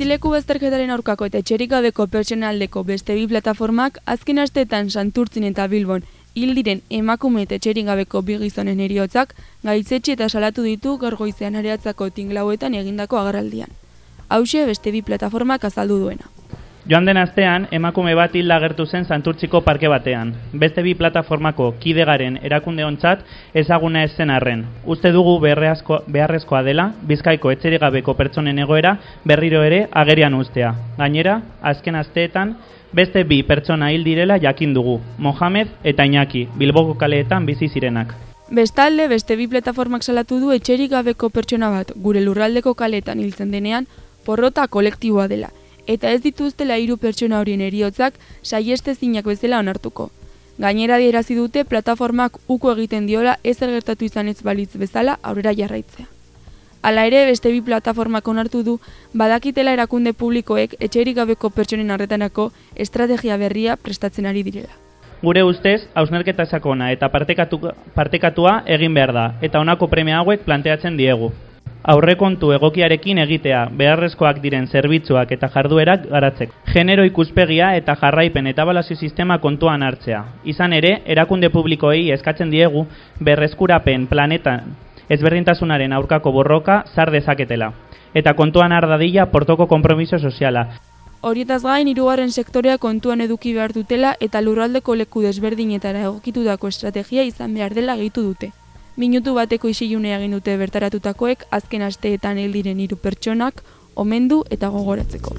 Bizileku bazterketaren aurkako eta etxerik gabeko pertsonaldeko beste bi plataformak azken asteetan Santurtzin eta Bilbon hil diren emakume eta etxerik gabeko bi gizonen eriotzak gaitzetxe eta salatu ditu gorgoizean areatzako tinglauetan egindako agarraldian. Hauxe beste bi plataformak azaldu duena. Joan den astean, emakume bat hilda gertu zen Santurtziko parke batean. Beste bi plataformako kidegaren erakunde ontzat ezaguna ez zen arren. Uste dugu beharrezkoa dela, bizkaiko etxerigabeko pertsonen egoera berriro ere agerian ustea. Gainera, azken asteetan, beste bi pertsona hil direla jakin dugu, Mohamed eta Iñaki, Bilboko kaleetan bizi zirenak. Bestalde, beste bi plataformak salatu du etxerik gabeko pertsona bat gure lurraldeko kaletan hiltzen denean, porrota kolektiboa dela, eta ez dituztela hiru pertsona horien eriotzak saieste zinak bezala onartuko. Gainera dierazi dute plataformak uko egiten diola ez gertatu izan ez balitz bezala aurrera jarraitzea. Hala ere, beste bi plataformak onartu du, badakitela erakunde publikoek etxerik gabeko pertsonen arretanako estrategia berria prestatzen ari direla. Gure ustez, hausnarketa sakona eta partekatua egin behar da, eta honako premia hauek planteatzen diegu aurrekontu egokiarekin egitea beharrezkoak diren zerbitzuak eta jarduerak garatzeko. Genero ikuspegia eta jarraipen eta balazio sistema kontuan hartzea. Izan ere, erakunde publikoei eskatzen diegu berreskurapen planetan ezberdintasunaren aurkako borroka zar dezaketela. Eta kontuan ardadila portoko konpromiso soziala. Horietaz gain, irugarren sektorea kontuan eduki behar dutela eta lurraldeko leku desberdinetara egokitutako estrategia izan behar dela gehitu dute. Minutu bateko isilunea egin dute bertaratutakoek azken asteetan hil diren hiru pertsonak omendu eta gogoratzeko.